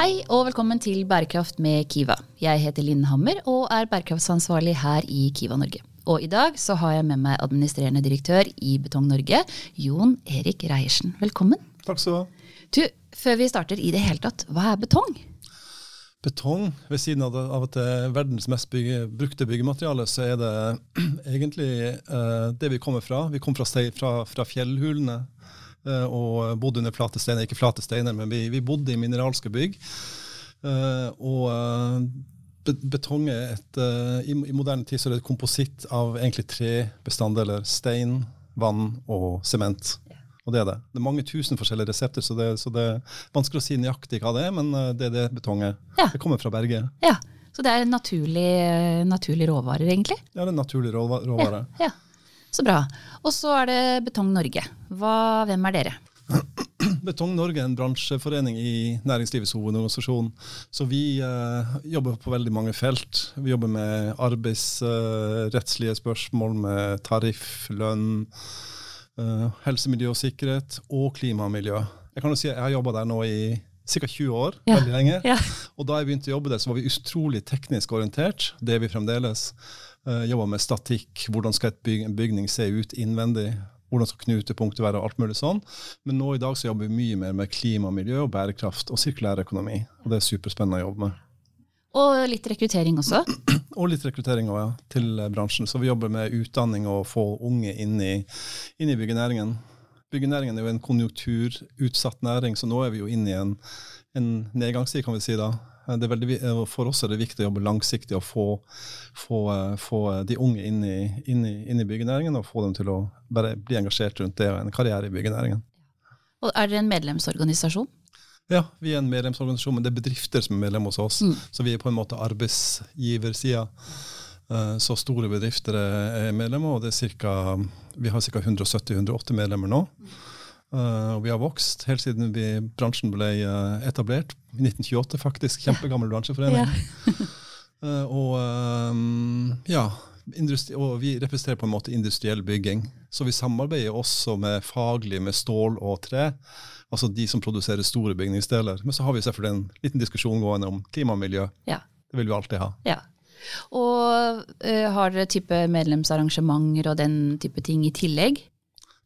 Hei og velkommen til Bærekraft med Kiva. Jeg heter Linn Hammer og er bærekraftsansvarlig her i Kiva Norge. Og i dag så har jeg med meg administrerende direktør i Betong Norge, Jon Erik Reiersen. Velkommen. Takk skal du ha. Du, før vi starter i det hele tatt, hva er betong? Betong, ved siden av, det, av at det er verdens mest bygge, brukte byggemateriale, så er det egentlig eh, det vi kommer fra. Vi kommer fra, fra, fra fjellhulene eh, og bodde under flate steiner. Ikke flate steiner, men vi, vi bodde i mineralske bygg. Eh, og eh, betong er et eh, i, moderne tid så er det et kompositt av egentlig tre bestanddeler. Stein, vann og sement. Og det er det. Det er mange tusen forskjellige resepter, så det, så det er vanskelig å si nøyaktig hva det er, men eh, det er det betong er. Ja. Det kommer fra berget. Ja, Så det er en naturlig, naturlig råvarer, egentlig? Ja, det er en naturlig råvare. Ja, ja. Så bra. Og så er det Betong Norge. Hva, hvem er dere? Betong Norge er en bransjeforening i næringslivets hovedorganisasjon. Så vi eh, jobber på veldig mange felt. Vi jobber med arbeidsrettslige eh, spørsmål, med tariff, lønn, eh, helse, miljø og sikkerhet og klima og miljø. Jeg kan jo si jeg har jobba der nå i ca. 20 år. Ja. veldig lenge. Ja. Og da jeg begynte å jobbe der, så var vi utrolig teknisk orientert. Det er vi fremdeles. Uh, jobba med statikk. Hvordan skal byg en bygning se ut innvendig? Hvordan skal knutepunktet være? og alt mulig sånn. Men nå i dag så jobber vi mye mer med klima, miljø, og bærekraft og sirkulær økonomi. Og det er superspennende å jobbe med. Og litt rekruttering også? Og litt rekruttering også, ja, til bransjen. Så vi jobber med utdanning og få unge inn i, inn i byggenæringen. Byggenæringen er jo en konjunkturutsatt næring, så nå er vi jo inne i en, en nedgangstid, kan vi si da. Veldig, for oss er det viktig å jobbe langsiktig og få, få, få de unge inn i, inn, i, inn i, byggenæringen og få dem til å bli engasjert rundt det og en karriere i byggenæringen. Og Er dere en medlemsorganisasjon? Ja, vi er en medlemsorganisasjon, men det er bedrifter som er medlem hos oss. Mm. Så vi er på en måte arbeidsgiversida. Eh, så store bedrifter er medlemmer, og det cirka, vi har ca. 170-180 medlemmer nå. Uh, og vi har vokst helt siden vi, bransjen ble uh, etablert. I 1928, faktisk. Kjempegammel bransjeforening. Ja. uh, og ja, og vi representerer på en måte industriell bygging. Så vi samarbeider også med faglig med stål og tre. Altså de som produserer store bygningsdeler. Men så har vi selvfølgelig en liten diskusjon gående om klima og miljø. Ja. Det vil vi alltid ha. Ja. Og uh, har dere type medlemsarrangementer og den type ting i tillegg?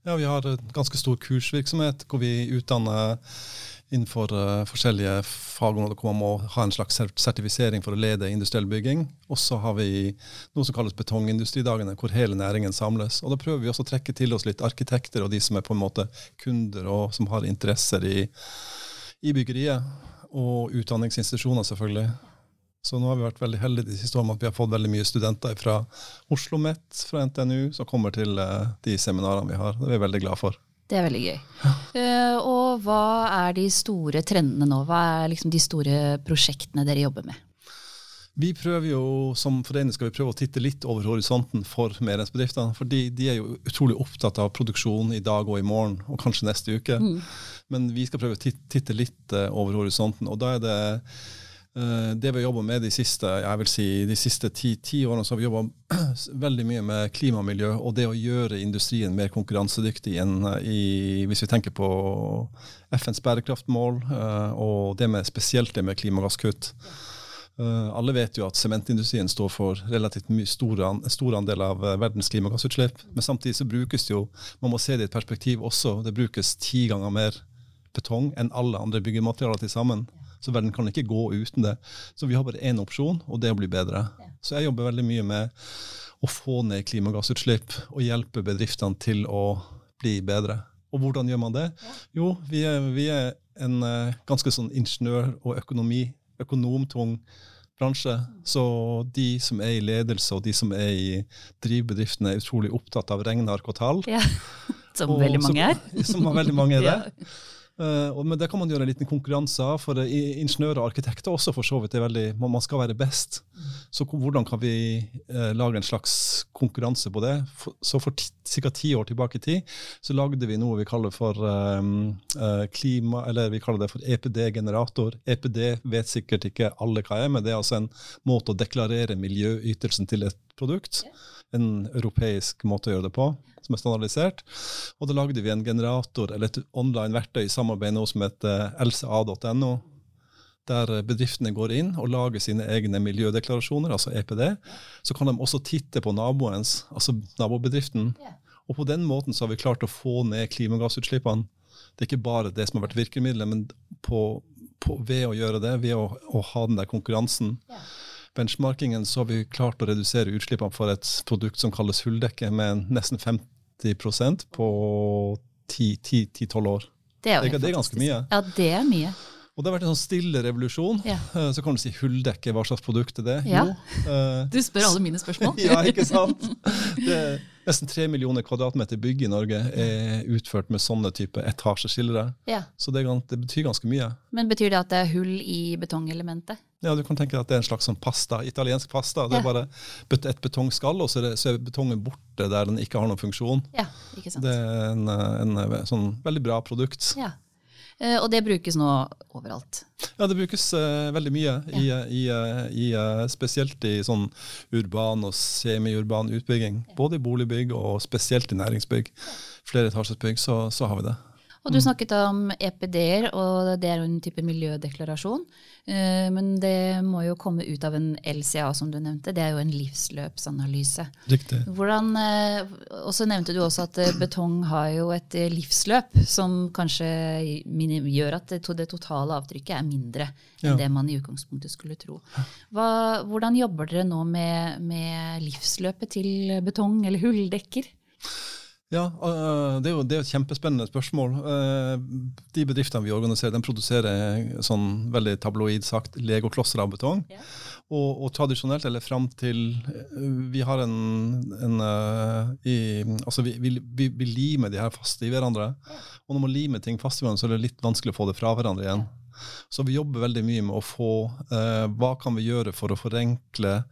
Ja, vi har en ganske stor kursvirksomhet hvor vi utdanner innenfor uh, forskjellige fagområder hvor man må ha en slags sertifisering for å lede industriell bygging. Og så har vi noe som kalles betongindustridagene, hvor hele næringen samles. Og Da prøver vi også å trekke til oss litt arkitekter og de som er på en måte kunder og som har interesser i, i byggeriet. Og utdanningsinstitusjoner, selvfølgelig. Så nå har vi vært veldig heldige de siste årene at vi har fått veldig mye studenter fra Oslo OsloMet, fra NTNU, som kommer til uh, de seminarene vi har. Det er vi veldig glad for. Det er veldig gøy. Uh, og hva er de store trendene nå? Hva er liksom de store prosjektene dere jobber med? Vi prøver jo, Som forening skal vi prøve å titte litt over horisonten for medlemsbedriftene. For de, de, er jo utrolig opptatt av produksjon i dag og i morgen, og kanskje neste uke. Mm. Men vi skal prøve å titte, litt uh, over horisonten. Og da er det Eh, det vi har jobba med de siste jeg vil si, de siste ti, ti årene, så har vi jobba veldig mye med klima og det å gjøre industrien mer konkurransedyktig enn eh, i, hvis vi tenker på FNs bærekraftmål eh, og det med, spesielt det med klimagasskutt. Alle vet jo at sementindustrien står for relativt stor, stor andel av verdens klimagassutslipp. Men samtidig så brukes det jo, man må se det i et perspektiv også, det brukes ti ganger mer betong enn alle andre byggematerialer til sammen. Så verden kan ikke gå uten det. Så vi har bare én opsjon, og det er å bli bedre. Så jeg jobber veldig mye med å få ned klimagassutslipp og hjelpe bedriftene til å bli bedre. Og hvordan gjør man det? Jo, vi er, vi er en uh, ganske sånn ingeniør- og økonomi, økonomtung bransje. Så de som er i ledelse og de som er i drivbedriftene, er utrolig opptatt av regneark og tall. Ja. Som og, veldig mange er. Som, som veldig mange er det. ja. Uh, men det kan man gjøre en liten konkurranse av. For uh, ingeniører og arkitekter også for så vidt er veldig, man, skal være best. Så hvordan kan vi uh, lage en slags konkurranse på det? Så for ca. ti år tilbake i tid så lagde vi noe vi kaller for klima, eller vi kaller det for EPD-generator. EPD vet sikkert ikke alle hva er, men det er altså en måte å deklarere miljøytelsen til et produkt. En europeisk måte å gjøre det på som er standardisert. Og da lagde vi en generator, eller et online verktøy i samarbeid nå som heter lca.no. der bedriftene går inn og lager sine egne miljødeklarasjoner, altså EPD. Så kan de også titte på naboens, altså nabobedriften. Og på den måten så har vi klart å få ned klimagassutslippene. Det er ikke bare det som har vært virkemidlet, men på, på, ved å gjøre det, ved å, å ha den der konkurransen, Ja. Benchmarkingen, så har vi klart å redusere utslippene for et produkt som kalles hulldekke, med nesten 50% på 10-12 år. Det er, Det det er ganske mye. Ja, det er mye. Og det har vært en sånn stille revolusjon. Ja. Eh, Så kan du si hulldekke, hva slags produkt er det? Ja. Jo, eh, Du spør alle mine spørsmål. ja, ikke sant? Det nesten tre millioner kvadratmeter bygg i Norge er utført med sånne type etasjeskillere. Ja. Så det, det betyr ganske mye. Men betyr det at det er hull i betongelementet? Ja, Du kan tenke deg at det er en slags sånn pasta, italiensk pasta. Det er bare et betongskall, og så er, det, så er betongen borte der den ikke har noen funksjon. Ja, ikke sant. Det er en, en, en sånn veldig bra produkt. Ja. Eh, Og det brukes nå overalt. Ja, det brukes uh, veldig mye, i, i, eh, i, eh, spesielt i sånn urban og semiurban utbygging. Både i boligbygg og spesielt i næringsbygg. Flereetasjesbygg, så, så har vi det. Og du snakket om EPD-er, og det er en type miljødeklarasjon. Eh, Men det må jo komme ut av en LCA, som du nevnte. Det er jo en livsløpsanalyse. Riktig. Hvordan, eh, og så nevnte du også at eh, betong har jo et livsløp som kanskje gjør at det totale avtrykket er mindre enn Ja. det man i utgangspunktet skulle tro. Hva, hvordan jobber dere nå med, med livsløpet til betong eller hulldekker? Ja, øh, det er jo det er et kjempespennende spørsmål. Øh, De bedriftene vi organiserer, de produserer sånn veldig tabloid sagt legoklosser av betong. Ja. Og, og tradisjonelt, eller fram til øh, Vi har en, en i, Altså, vi, vi, vi, vi limer de her fast i hverandre. Og når man limer ting fast i hverandre, så er det litt vanskelig å få det fra hverandre igjen. Så vi jobber veldig mye med å få eh, Hva kan vi gjøre for å forenkle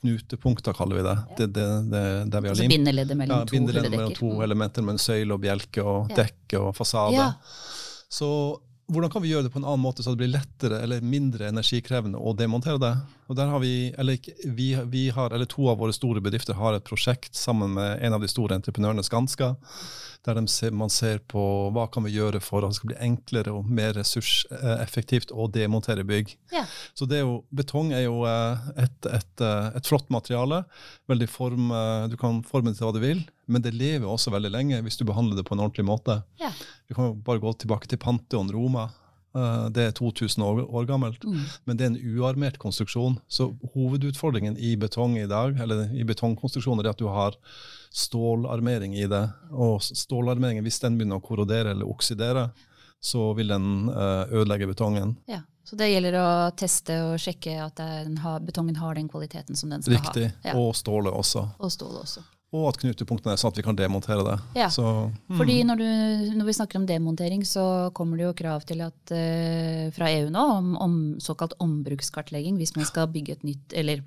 knutepunkter, kaller vi det. det, det, det der vi har Altså limt. bindeleddet mellom Ja, to mellom to elementer med en søyle og bjelke og Ja. dekke og fasade. Så hvordan kan vi gjøre det på en annen måte så det blir lettere eller mindre energikrevende å demontere det? Og der har vi, eller vi, vi har, eller To av våre store bedrifter har et prosjekt sammen med en av de store entreprenørene, Skanska, der de ser, man ser på hva kan vi gjøre for at det skal bli enklere og mer ressurseffektivt å demontere bygg. Ja. Så det er jo, betong er jo eh, et, et, eh, et flott materiale. Veldig form, eh, du kan forme det til hva du vil, men det lever også veldig lenge hvis du behandler det på en ordentlig måte. Ja. Vi kan jo bare gå tilbake til Pantheon Roma. Eh, Det er 2000 år, år gammelt, Mm. men det er en uarmert konstruksjon. Så hovedutfordringen i betong i dag, eller i betongkonstruksjoner, er at du har stålarmering i det. Og stålarmeringen, hvis den begynner å korrodere eller oksidere, så vil den eh, ødelegge betongen. Ja. Så det gjelder å teste og sjekke at den har, betongen har den kvaliteten som den skal Riktig. ha. Ja. Og stålet også. Og stålet også. Og at knutepunktene er sånn at vi kan demontere det. Ja. Så, mm, Fordi når, du, når vi snakker om demontering, så kommer det jo krav til at eh, fra EU nå om, om såkalt ombrukskartlegging hvis man skal bygge et nytt eller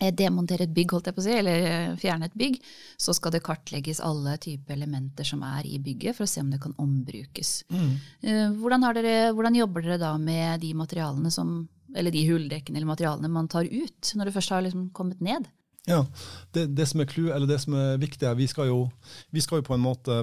eh, demontere et bygg, holdt jeg på å si, eller eh, fjerne et bygg, så skal det kartlegges alle typer elementer som er i bygget, for å se om det kan ombrukes. mm. Eh, Hvordan, har dere, hvordan jobber dere da med de materialene som eller de hulldekkene eller materialene man tar ut, når det først har liksom kommet ned? Ja, det, det som er clou, eller det som er viktig, er vi skal jo vi skal jo på en måte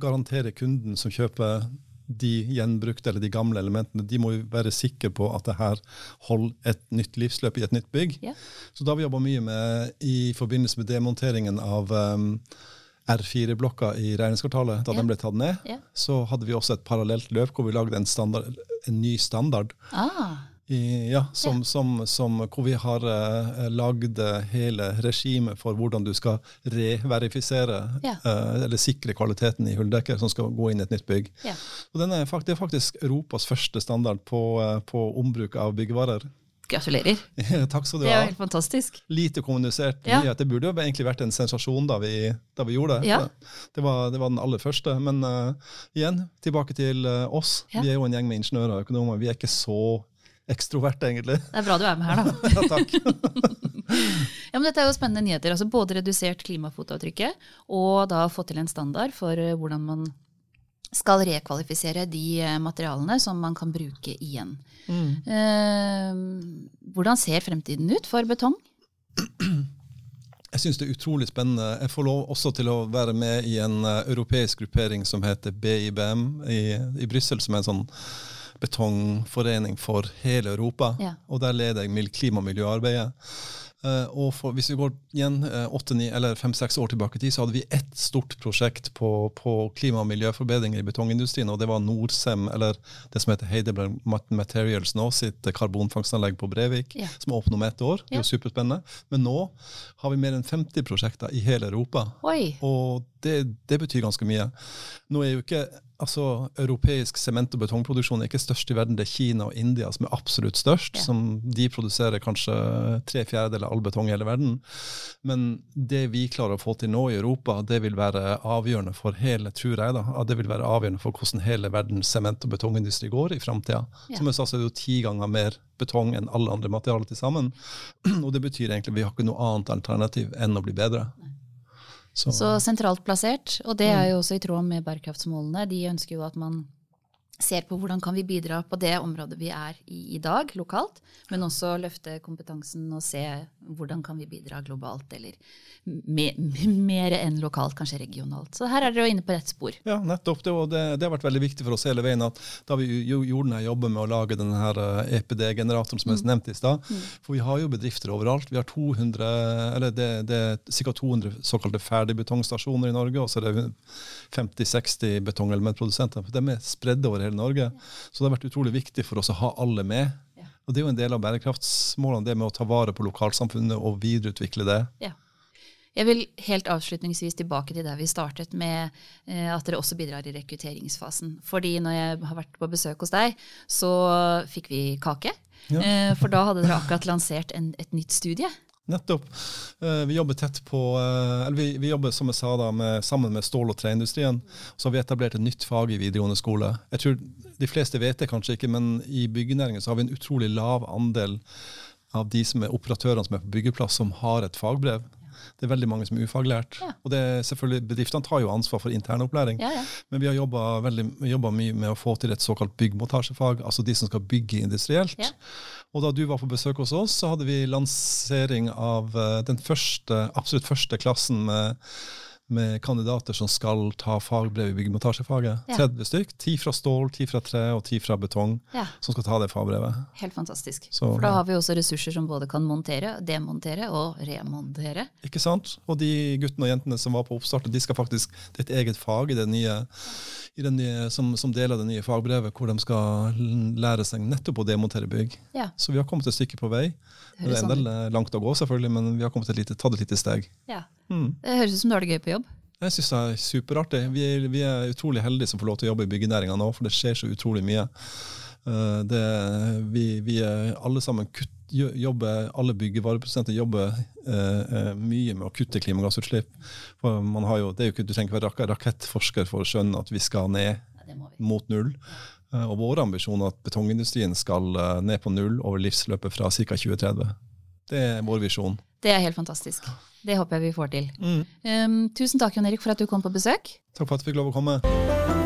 garantere kunden som kjøper de gjenbrukte eller de gamle elementene, de må jo være sikre på at det her holder et nytt livsløp i et nytt bygg. Ja. Så da har vi jobba mye med i forbindelse med demonteringen av um, R4-blokka i regjeringskvartalet, da Ja. den ble tatt ned, Ja. så hadde vi også et parallelt løp hvor vi lagde en, standard, en ny standard Ah, i, ja, som, Som, som, hvor vi har uh, lagd eh, hele regimet for hvordan du skal reverifisere Ja. uh, eller sikre kvaliteten i hulldekker som skal gå inn i et nytt bygg. ja. Er, faktisk, det er faktisk Europas første standard på, uh, på ombruk av byggevarer. Gratulerer. Takk skal du ha. Det er jo helt fantastisk. Lite kommunisert Ja. Det burde jo egentlig vært en sensasjon da vi, da vi gjorde det. Ja. Det, var, det var den aller første. Men uh, igjen, tilbake til uh, oss. Ja. Vi er jo en gjeng med ingeniører og økonomer. Vi er ikke så ekstroverte, egentlig. Det er bra du er med her, da. Ja, takk. Ja, men dette er jo spennende nyheter. altså Både redusert klimafotavtrykket og da fått til en standard for eh, hvordan man skal rekvalifisere de eh, materialene som man kan bruke igjen. Eh, hvordan ser fremtiden ut for betong? Jeg syns det er utrolig spennende. Jeg får lov også til å være med i en eh, europeisk gruppering som heter BIBM i, i Brussel, som er en sånn betongforening for hele Europa. Ja. Og der leder jeg klima- og miljøarbeidet. Eh, og for, hvis vi går igjen eh, fem-seks år tilbake i tid, så hadde vi ett stort prosjekt på, på klima- og miljøforbedringer i betongindustrien, og det var Norcem, eller det som heter Heidelberg Materials nå, sitt karbonfangstanlegg på Brevik, Ja. som åpner om ett år. Det er jo superspennende. Men nå har vi mer enn 50 prosjekter i hele Europa. Oi. Og det, det betyr ganske mye. Nå er jo ikke altså, Europeisk sement- og betongproduksjon er ikke størst i verden. Det er Kina og India som er absolutt størst. Ja. som De produserer kanskje tre fjerdedeler av all betong i hele verden. Men det vi klarer å få til nå i Europa, det vil være avgjørende for hele, tror jeg da, det vil være avgjørende for hvordan hele verdens sement- og betongindustri går i framtida. Ja. Som jeg sa, så er det jo ti ganger mer betong enn alle andre materialer til sammen. Og det betyr egentlig at vi har ikke noe annet alternativ enn å bli bedre. Så, Så sentralt plassert, og det er jo også i tråd med bærekraftsmålene. De ønsker jo at man ser på hvordan kan vi bidra på det området vi er i i dag, lokalt, men også løfte kompetansen og se hvordan kan vi bidra globalt, eller me, mer enn lokalt, kanskje regionalt. Så her er dere inne på rett spor. Ja, nettopp. Det, det, det har vært veldig viktig for oss hele veien at da vi jo- gjorde denne jobben med å lage denne her eh, EPD-generatoren som jeg nevnte i stad, for vi har jo bedrifter overalt. Vi har 200, eller det, det er ca. 200 såkalte ferdigbetongstasjoner i Norge, og så er det 50-60 betongelementprodusenter. De er spredd over hele Norge. Så det har vært utrolig viktig for oss å ha alle med. Ja. Og det er jo en del av bærekraftsmålene, det med å ta vare på lokalsamfunnet og videreutvikle det. Ja. Jeg vil helt avslutningsvis tilbake til der vi startet med eh, at dere også bidrar i rekrutteringsfasen. Fordi når jeg har vært på besøk hos deg, så fikk vi kake. Ja. Eh, for da hadde dere akkurat lansert en, et nytt studie. Nettopp. Eh, Vi jobber tett på, eh, eller vi, vi jobber som jeg sa da, med, sammen med stål- og treindustrien. Så har vi etablert et nytt fag i videregående skole. Jeg tror De fleste vet det kanskje ikke, men i byggenæringen så har vi en utrolig lav andel av de som er operatørene som er på byggeplass, som har et fagbrev. Det er veldig mange som er ufaglært. Ja. Og det er selvfølgelig, Bedriftene tar jo ansvar for internopplæring. Ja, ja. Men vi har jobba mye med å få til et såkalt byggmontasjefag, altså de som skal bygge industrielt. Ja. Og da du var på besøk hos oss, så hadde vi lansering av eh, den første, absolutt første klassen med, med kandidater som skal ta fagbrev i byggmontasjefaget. Ja. 30 stykk. 10 fra stål, 10 fra tre og 10 fra betong Ja, som skal ta det fagbrevet. Helt fantastisk. Så- For da har vi også ressurser som både kan montere, demontere og remontere. Ikke sant? Og de guttene og jentene som var på oppstart, de skal faktisk, det er et eget fag i det nye, i det nye, som, som del av det nye fagbrevet, hvor de skal lære seg nettopp å demontere bygg. Ja, Så vi har kommet et stykke på vei. det Det er en sånn del eh, langt å gå, selvfølgelig, men vi har kommet et lite, tatt et lite steg. Ja. Mm. Det høres ut som du har det gøy på jobb. Jeg syns det er superartig. Vi er, vi er utrolig heldige som får lov til å jobbe i byggenæringa nå, for det skjer så utrolig mye. Eh, Det, vi, vi alle sammen kutt, jobber, alle byggevareprodusenter jobber eh, eh, mye med å kutte klimagassutslipp. For man har jo, det er jo ikke, du trenger ikke være rakettforsker for å skjønne at vi skal ned Ja, vi. mot null. Eh, Og vår ambisjon er at betongindustrien skal ned på null over livsløpet fra ca. 2030. Det er vår visjon. Det er helt fantastisk. Det håper jeg vi får til. Mm. Um, tusen takk, Jon Erik, for at du kom på besøk. Takk for at jeg fikk lov å komme.